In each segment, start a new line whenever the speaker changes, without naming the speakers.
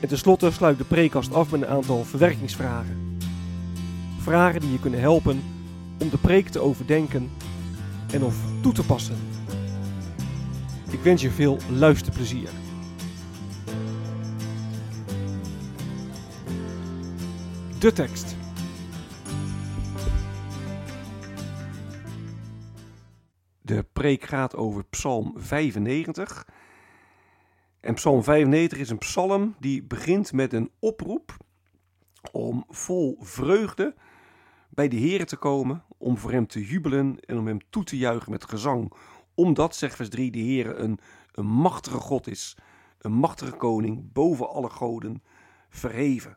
En tenslotte sluit de preekkast af met een aantal verwerkingsvragen. Vragen die je kunnen helpen om de preek te overdenken en of toe te passen. Ik wens je veel luisterplezier. De tekst. De preek gaat over Psalm 95. En Psalm 95 is een psalm die begint met een oproep om vol vreugde bij de Heer te komen, om voor hem te jubelen en om hem toe te juichen met gezang. Omdat, zegt vers 3, de Heer een, machtige God is, een machtige koning, boven alle goden verheven.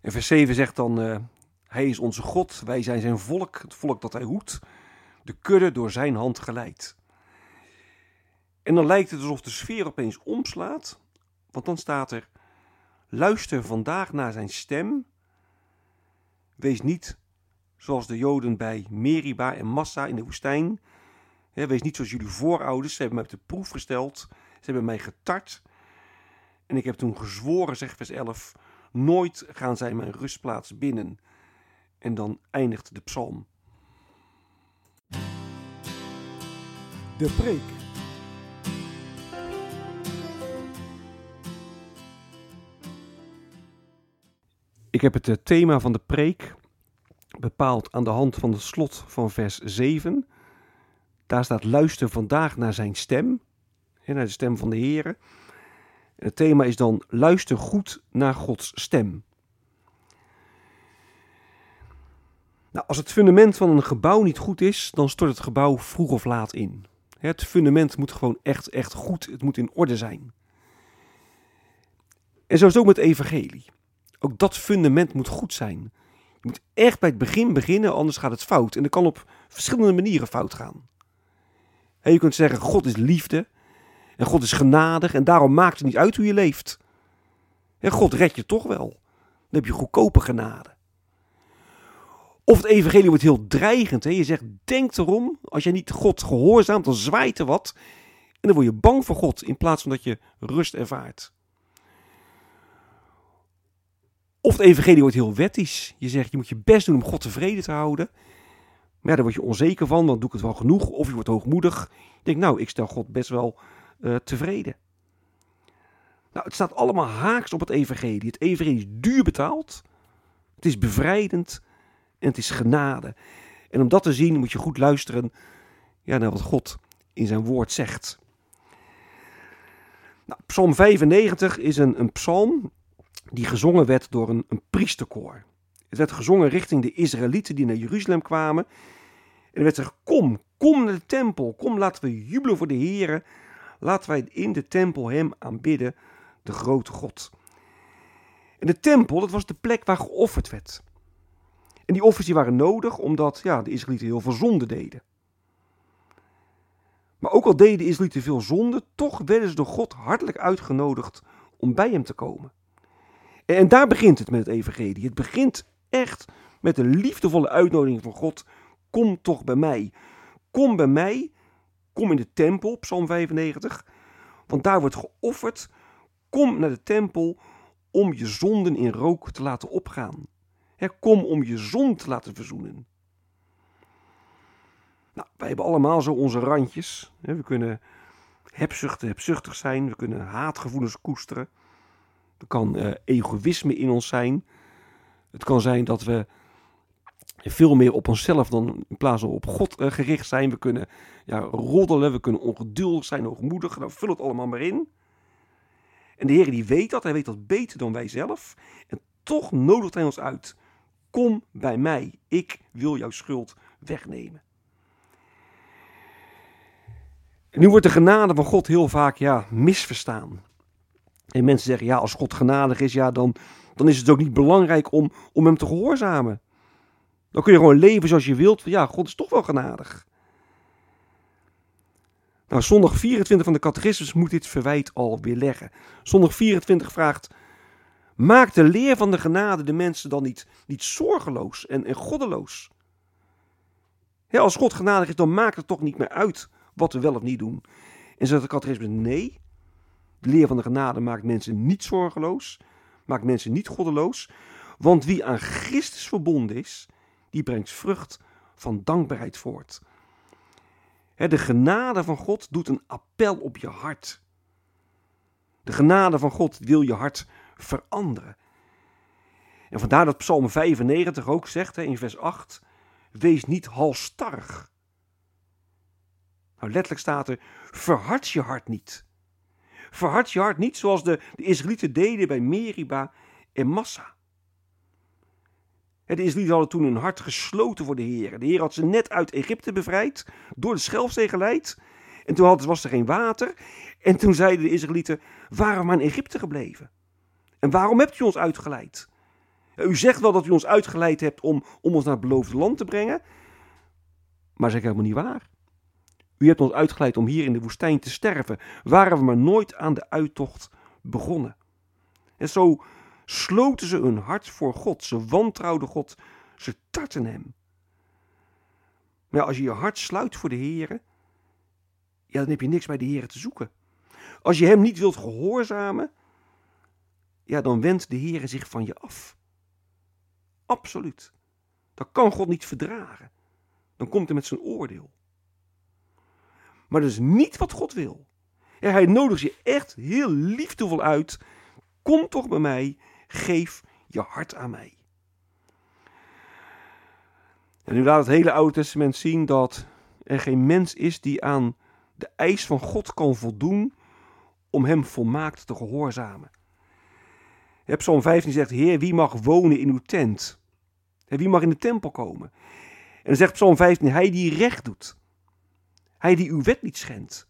En vers 7 zegt dan, uh, hij is onze God, wij zijn zijn volk, het volk dat hij hoedt, de kudde door zijn hand geleid. En dan lijkt het alsof de sfeer opeens omslaat, want dan staat er, luister vandaag naar zijn stem, wees niet zoals de Joden bij Meriba en Massa in de woestijn, wees niet zoals jullie voorouders, ze hebben mij op de proef gesteld, ze hebben mij getart, en ik heb toen gezworen, zegt vers 11, nooit gaan zij mijn rustplaats binnen. En dan eindigt de psalm. De preek. Ik heb het thema van de preek bepaald aan de hand van het slot van vers 7. Daar staat luister vandaag naar zijn stem, naar de stem van de Heer. Het thema is dan luister goed naar Gods stem. Nou, als het fundament van een gebouw niet goed is, dan stort het gebouw vroeg of laat in. Het fundament moet gewoon echt, echt goed, het moet in orde zijn. En zo is het ook met evangelie. Ook dat fundament moet goed zijn. Je moet echt bij het begin beginnen, anders gaat het fout. En dat kan op verschillende manieren fout gaan. je kunt zeggen, God is liefde. En God is genadig en daarom maakt het niet uit hoe je leeft. En God redt je toch wel. Dan heb je goedkope genade. Of het evangelie wordt heel dreigend. Hè? Je zegt, denk erom, als je niet God gehoorzaamt, dan zwaait er wat. En dan word je bang voor God in plaats van dat je rust ervaart. Of het evangelie wordt heel wettisch. Je zegt, je moet je best doen om God tevreden te houden. Maar ja, daar word je onzeker van, dan doe ik het wel genoeg. Of je wordt hoogmoedig. Je denkt, nou, ik stel God best wel uh, tevreden. Nou, het staat allemaal haaks op het evangelie. Het evangelie is duur betaald. Het is bevrijdend. En het is genade. En om dat te zien moet je goed luisteren ja, naar wat God in zijn woord zegt. Nou, psalm 95 is een, een psalm die gezongen werd door een, een priesterkoor. Het werd gezongen richting de Israëlieten die naar Jeruzalem kwamen. En er werd gezegd, kom, kom naar de tempel. Kom, laten we jubelen voor de Heer. Laten wij in de tempel hem aanbidden, de grote God. En de tempel, dat was de plek waar geofferd werd. En die offers die waren nodig omdat ja, de Israëlieten heel veel zonde deden. Maar ook al deden de Israëlieten veel zonde, toch werden ze door God hartelijk uitgenodigd om bij hem te komen. En daar begint het met het evangelie. Het begint echt met de liefdevolle uitnodiging van God. Kom toch bij mij. Kom bij mij. Kom in de tempel, Psalm 95. Want daar wordt geofferd. Kom naar de tempel om je zonden in rook te laten opgaan. kom om je zon te laten verzoenen. Nou, wij hebben allemaal zo onze randjes. We kunnen hebzuchtig, hebzuchtig zijn. We kunnen haatgevoelens koesteren. Er kan uh, egoïsme in ons zijn. Het kan zijn dat we veel meer op onszelf dan in plaats van op God eh, gericht zijn. We kunnen ja, roddelen, we kunnen ongeduldig zijn, hoogmoedig. Nou, vul het allemaal maar in. En de Heer die weet dat, hij weet dat beter dan wij zelf. En toch nodigt hij ons uit. Kom bij mij, ik wil jouw schuld wegnemen. En nu wordt de genade van God heel vaak ja, misverstaan. En mensen zeggen, ja, als God genadig is, ja, dan, dan is het ook niet belangrijk om, om hem te gehoorzamen. Dan kun je gewoon leven zoals je wilt. Ja, God is toch wel genadig. Nou, zondag 24 van de catechismus moet dit verwijt al weer leggen. Zondag 24 vraagt, maakt de leer van de genade de mensen dan niet, niet zorgeloos en, en goddeloos? Ja, als God genadig is, dan maakt het toch niet meer uit wat we wel of niet doen. En zegt de catechismus, nee, de leer van de genade maakt mensen niet zorgeloos, maakt mensen niet goddeloos. Want wie aan Christus verbonden is, die brengt vrucht van dankbaarheid voort. De genade van God doet een appel op je hart. De genade van God wil je hart veranderen. En vandaar dat Psalm 95 ook zegt in vers 8: Wees niet halstarrig. Nou, letterlijk staat er: Verhard je hart niet. Verhard je hart niet zoals de, de Israëlieten deden bij Meriba en Massa. De Israëlieten hadden toen hun hart gesloten voor de Heer. De Heer had ze net uit Egypte bevrijd, door de Schelfzee geleid. En toen was er geen water. En toen zeiden de Israëlieten, waarom maar in Egypte gebleven? En waarom hebt u ons uitgeleid? U zegt wel dat u ons uitgeleid hebt om, om ons naar het beloofde land te brengen. Maar dat is helemaal niet waar. U hebt ons uitgeleid om hier in de woestijn te sterven. Waren we maar nooit aan de uittocht begonnen. En zo sloten ze hun hart voor God. Ze wantrouwden God. Ze tarten hem. Maar als je je hart sluit voor de Heer, ja, dan heb je niks bij de Heer te zoeken. Als je hem niet wilt gehoorzamen, ja, dan wendt de Heer zich van je af. Absoluut. Dat kan God niet verdragen. Dan komt hij met zijn oordeel. Maar dat is niet wat God wil. hij nodigt je echt heel liefdevol uit. Kom toch bij mij geef je hart aan mij. En nu laat het hele Oude Testament zien dat er geen mens is die aan de eis van God kan voldoen om hem volmaakt te gehoorzamen. Psalm 15 zegt, Heer, wie mag wonen in uw tent? Wie mag in de tempel komen? En dan zegt Psalm 15, hij die recht doet. Hij die uw wet niet schendt.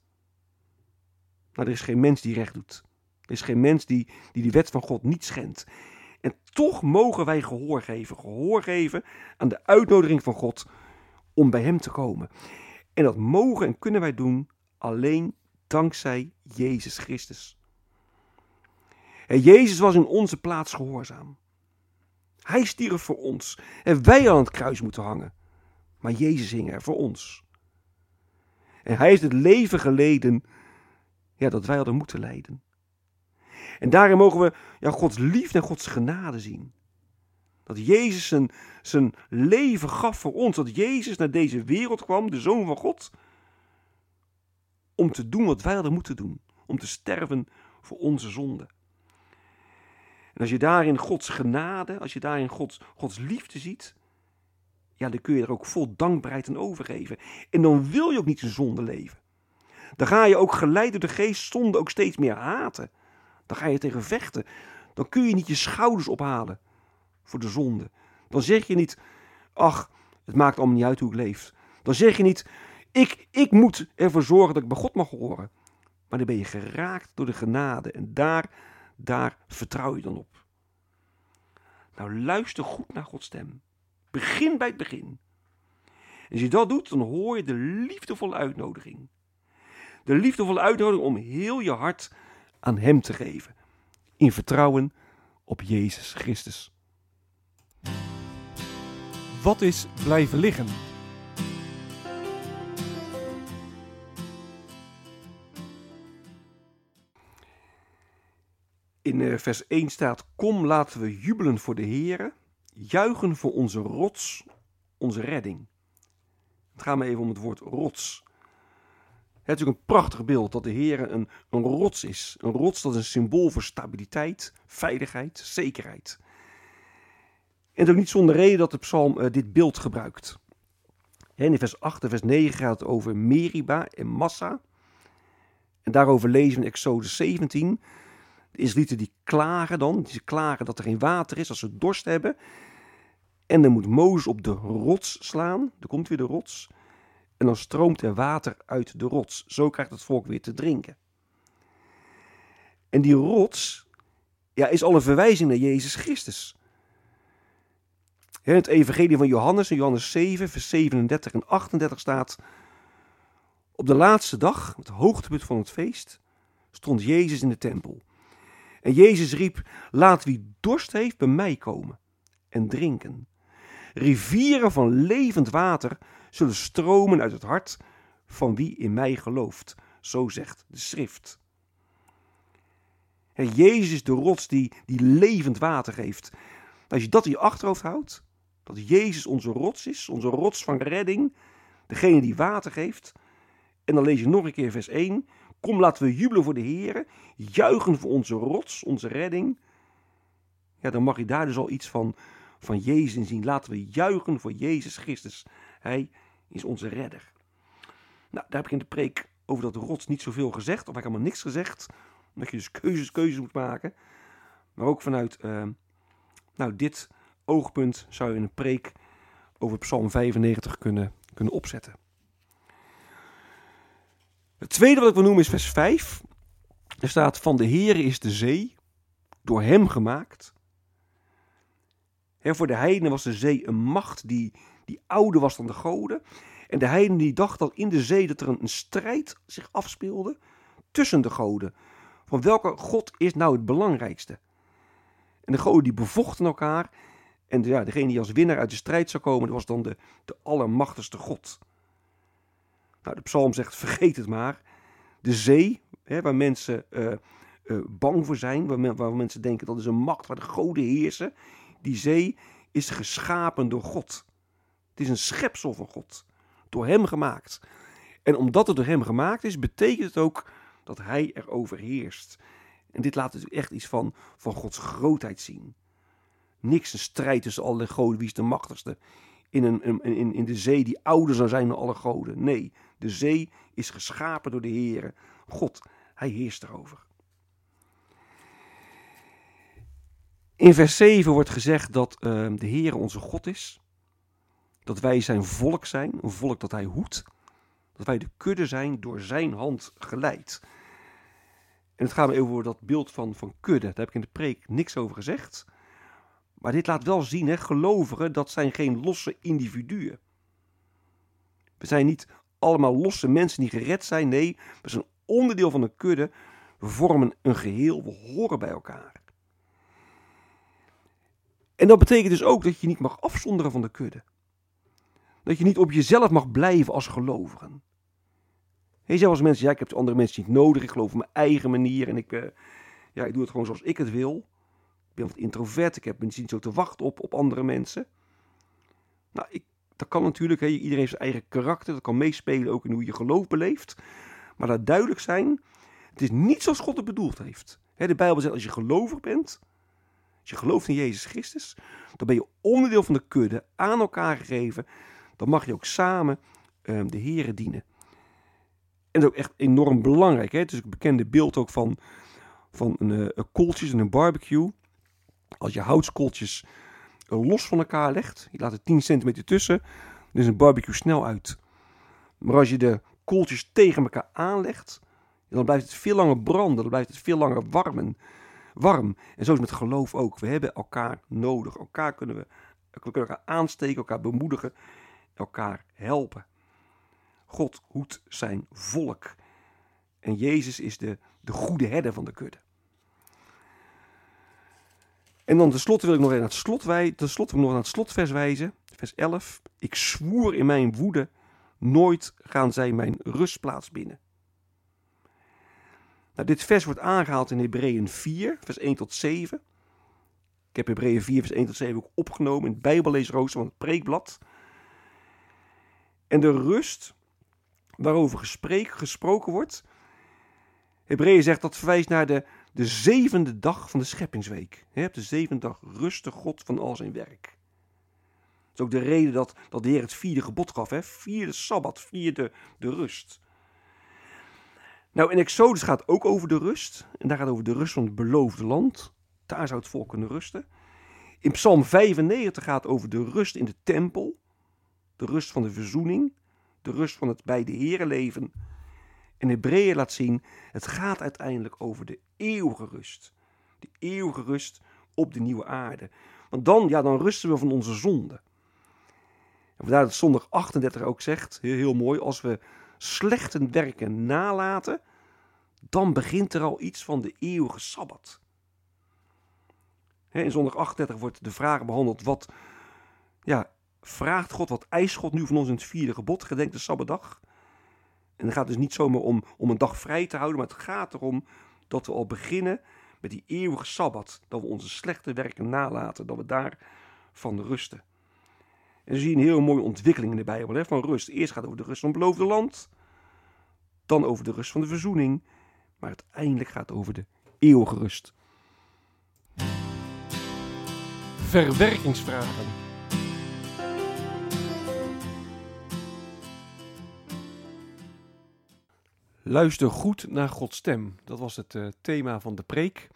Nou, er is geen mens die recht doet. Er is geen mens die, die die wet van God niet schendt. En toch mogen wij gehoor geven. Gehoor geven aan de uitnodiging van God om bij Hem te komen. En dat mogen en kunnen wij doen alleen dankzij Jezus Christus. En Jezus was in onze plaats gehoorzaam. Hij stierf voor ons. En wij aan het kruis moeten hangen. Maar Jezus hing er voor ons. En hij heeft het leven geleden ja, dat wij hadden moeten lijden. En daarin mogen we ja, Gods liefde en Gods genade zien. Dat Jezus zijn, zijn leven gaf voor ons. Dat Jezus naar deze wereld kwam, de Zoon van God. Om te doen wat wij hadden moeten doen. Om te sterven voor onze zonde. En als je daarin Gods genade, als je daarin Gods, Gods liefde ziet. Ja, dan kun je er ook vol dankbaarheid aan overgeven. En dan wil je ook niet in zonde leven. Dan ga je ook geleid door de geest zonde ook steeds meer haten. Dan ga je tegen vechten. Dan kun je niet je schouders ophalen voor de zonde. Dan zeg je niet, ach, het maakt allemaal niet uit hoe ik leef. Dan zeg je niet, ik, ik moet ervoor zorgen dat ik bij God mag horen. Maar dan ben je geraakt door de genade. En daar, daar vertrouw je dan op. Nou, luister goed naar Gods stem. Begin bij het begin. En als je dat doet, dan hoor je de liefdevolle uitnodiging. De liefdevolle uitnodiging om heel je hart aan Hem te geven. In vertrouwen op Jezus Christus.
Wat is blijven liggen?
In eh, vers 1 staat: Kom, laten we jubelen voor de Heer, juichen voor onze rots, onze redding. Het gaat me even om het woord rots. Het is natuurlijk een prachtig beeld dat de Heer een, een rots is. Een rots dat is een symbool voor stabiliteit, veiligheid, zekerheid. En het is ook niet zonder reden dat de psalm uh, dit beeld gebruikt. In vers 8 en vers 9 gaat het over Meriba en Massa. En daarover lezen we in Exodus 17. De Israëlieten die klagen dan, die klagen dat er geen water is als ze dorst hebben. En dan moet Mozes op de rots slaan, er komt weer de rots. En dan stroomt er water uit de rots. Zo krijgt het volk weer te drinken. En die rots ja, is al een verwijzing naar Jezus Christus. In het evangelie van Johannes, in Johannes 7, vers 37 en 38 staat... Op de laatste dag, het hoogtepunt van het feest, stond Jezus in de tempel. En Jezus riep, laat wie dorst heeft bij mij komen en drinken. Rivieren van levend water zullen stromen uit het hart van wie in mij gelooft. Zo zegt de schrift. En Jezus is de rots die, die levend water geeft. Als je dat in je achterhoofd houdt, dat Jezus onze rots is, onze rots van redding, degene die water geeft. En dan lees je nog een keer vers 1. Kom, laten we jubelen voor de Heer, juichen voor onze rots, onze redding. Ja, dan mag je daar dus al iets van, van Jezus in zien. Laten we juichen voor Jezus Christus. Hij is onze redder. Nou, daar heb ik in de preek over dat rots niet zoveel gezegd, of ik helemaal niks gezegd. Omdat je dus keuzes, keuzes moet maken. Maar ook vanuit uh, nou, dit oogpunt zou je een preek over Psalm 95 kunnen, kunnen opzetten. Het tweede wat ik wil noemen is vers 5. Er staat: Van de Heere is de zee, door hem gemaakt. He, voor de heidenen was de zee een macht die, die ouder was dan de goden. En de heidenen die dachten dat in de zee dat er een, een strijd zich afspeelde tussen de goden. Van welke god is nou het belangrijkste? En de goden die bevochten elkaar. En ja, degene die als winnaar uit de strijd zou komen, dat was dan de, de allermachtigste god. Nou, de psalm zegt, vergeet het maar. De zee, hè, waar mensen uh, uh, bang voor zijn, waar, waar, mensen denken dat is een macht waar de goden heersen. Die zee is geschapen door God. Het is een schepsel van God, door hem gemaakt. En omdat het door hem gemaakt is, betekent het ook dat hij erover heerst. En dit laat dus echt iets van, van Gods grootheid zien. Niks een strijd tussen alle goden, wie is de machtigste in, een, in, in de zee die ouder zou zijn dan alle goden. Nee, de zee is geschapen door de Heer. God, hij heerst erover. In vers 7 wordt gezegd dat uh, de Heer onze God is. Dat wij zijn volk zijn, een volk dat hij hoedt. Dat wij de kudde zijn door zijn hand geleid. En het gaat me over dat beeld van, van kudde. Daar heb ik in de preek niks over gezegd. Maar dit laat wel zien, hè, gelovigen, dat zijn geen losse individuen. We zijn niet allemaal losse mensen die gered zijn. Nee, we zijn onderdeel van een kudde. We vormen een geheel, we horen bij elkaar. En dat betekent dus ook dat je niet mag afzonderen van de kudde. Dat je niet op jezelf mag blijven als gelovigen. Je zegt als mensen, ja, ik heb de andere mensen niet nodig, ik geloof op mijn eigen manier en ik, uh, ja, ik doe het gewoon zoals ik het wil ben wat introvert, ik heb niet zo te wachten op, op andere mensen. Nou, ik, dat kan natuurlijk, hè, iedereen heeft zijn eigen karakter, dat kan meespelen ook in hoe je geloof beleeft. Maar laat duidelijk zijn, het is niet zoals God het bedoeld heeft. De Bijbel zegt, als je gelovig bent, als je gelooft in Jezus Christus, dan ben je onderdeel van de kudde, aan elkaar gegeven. Dan mag je ook samen uh, de Here dienen. En dat is ook echt enorm belangrijk. Hè? Het is een bekende beeld ook van, van een, een kooltjes en een barbecue. Als je houtskooltjes los van elkaar legt, je laat er 10 centimeter tussen, dan is een barbecue snel uit. Maar als je de kooltjes tegen elkaar aanlegt, dan blijft het veel langer branden, dan blijft het veel langer warmen, warm. En zo is het met geloof ook. We hebben elkaar nodig. Elkaar kunnen we, we kunnen elkaar aansteken, elkaar bemoedigen, elkaar helpen. God hoedt zijn volk. En Jezus is de, de goede herder van de kudde. En dan tenslotte wil ik nog even naar het, slot wij, tenslotte nog naar het slotvers wijzen. Vers 11. Ik zwoer in mijn woede, nooit gaan zij mijn rustplaats binnen. Nou, dit vers wordt aangehaald in Hebreeën 4, vers 1 tot 7. Ik heb Hebreeën 4, vers 1 tot 7 ook opgenomen in het Bijbelleesrooster van het preekblad. En de rust waarover gesproken wordt, Hebreeën zegt dat verwijst naar de, de zevende dag van de scheppingsweek. Op de zevende dag rustig God van al zijn werk. is ook de reden dat, dat de Heer het vierde gebod gaf. Hè? Vierde Sabbat, vierde de rust. Nou, in Exodus gaat ook over de rust. En daar gaat over de rust van het beloofde land. Daar zou het volk kunnen rusten. In Psalm 95 gaat het over de rust in de tempel. De rust van de verzoening. De rust van het bij de Heeren leven. En Hebreeën laat zien, het gaat uiteindelijk over de eeuwige rust. De eeuwige rust op de nieuwe aarde. Want dan, ja, dan rusten we van onze zonde. En vandaar dat zondag 38 ook zegt, heel, mooi, als we slechte werken nalaten, dan begint er al iets van de eeuwige Sabbat. In zondag 38 wordt de vraag behandeld, wat ja, vraagt God, wat eist God nu van ons in het vierde gebod, gedenk de Sabbatdag. En het gaat dus niet zomaar om, om een dag vrij te houden, maar het gaat erom dat we al beginnen met die eeuwige Sabbat. Dat we onze slechte werken nalaten, dat we daarvan rusten. En dan zie je een heel mooie ontwikkeling in de Bijbel hè, van rust. Eerst gaat het over de rust van het beloofde land, dan over de rust van de verzoening, maar uiteindelijk gaat het over de eeuwige rust.
Verwerkingsvragen. Luister goed naar Gods stem. Dat was het uh, thema van de preek.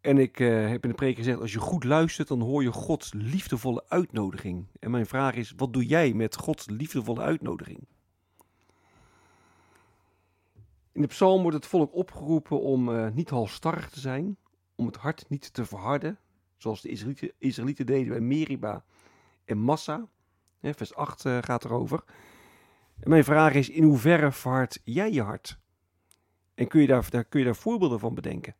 En ik uh, heb in de preek gezegd: als je goed luistert, dan hoor je Gods liefdevolle uitnodiging. En mijn vraag is: wat doe jij met Gods liefdevolle uitnodiging? In de psalm wordt het volk opgeroepen om uh, niet halstarrig te zijn, om het hart niet te verharden, zoals de Israëlieten, Israëlieten deden bij Meriba en Massa. vers 8 uh, gaat erover. En mijn vraag is, in hoeverre verhard jij je hart? En kun je daar, daar, kun je daar voorbeelden van bedenken?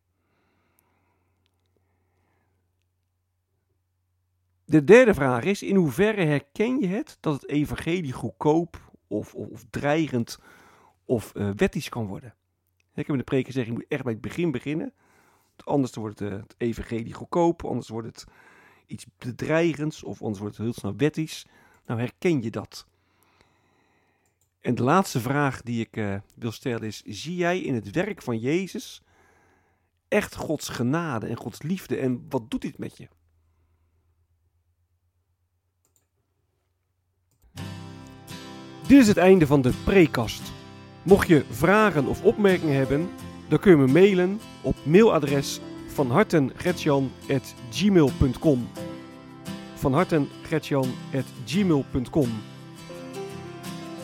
De derde vraag is, in hoeverre herken je het dat het evangelie goedkoop of, of, dreigend of uh, wettisch kan worden? Ik heb in de preek gezegd, je moet echt bij het begin beginnen. Anders wordt het, uh, het evangelie goedkoop, anders wordt het iets bedreigends of anders wordt het heel snel wettisch. Nou, herken je dat? En de laatste vraag die ik uh, wil stellen is: zie jij in het werk van Jezus echt Gods genade en Gods liefde? En wat doet dit met je? Dit is het einde van de prekast. Mocht je vragen of opmerkingen hebben, dan kun je me mailen op mailadres van hartengretjan.gmail.com van hartengretjan.gmail.com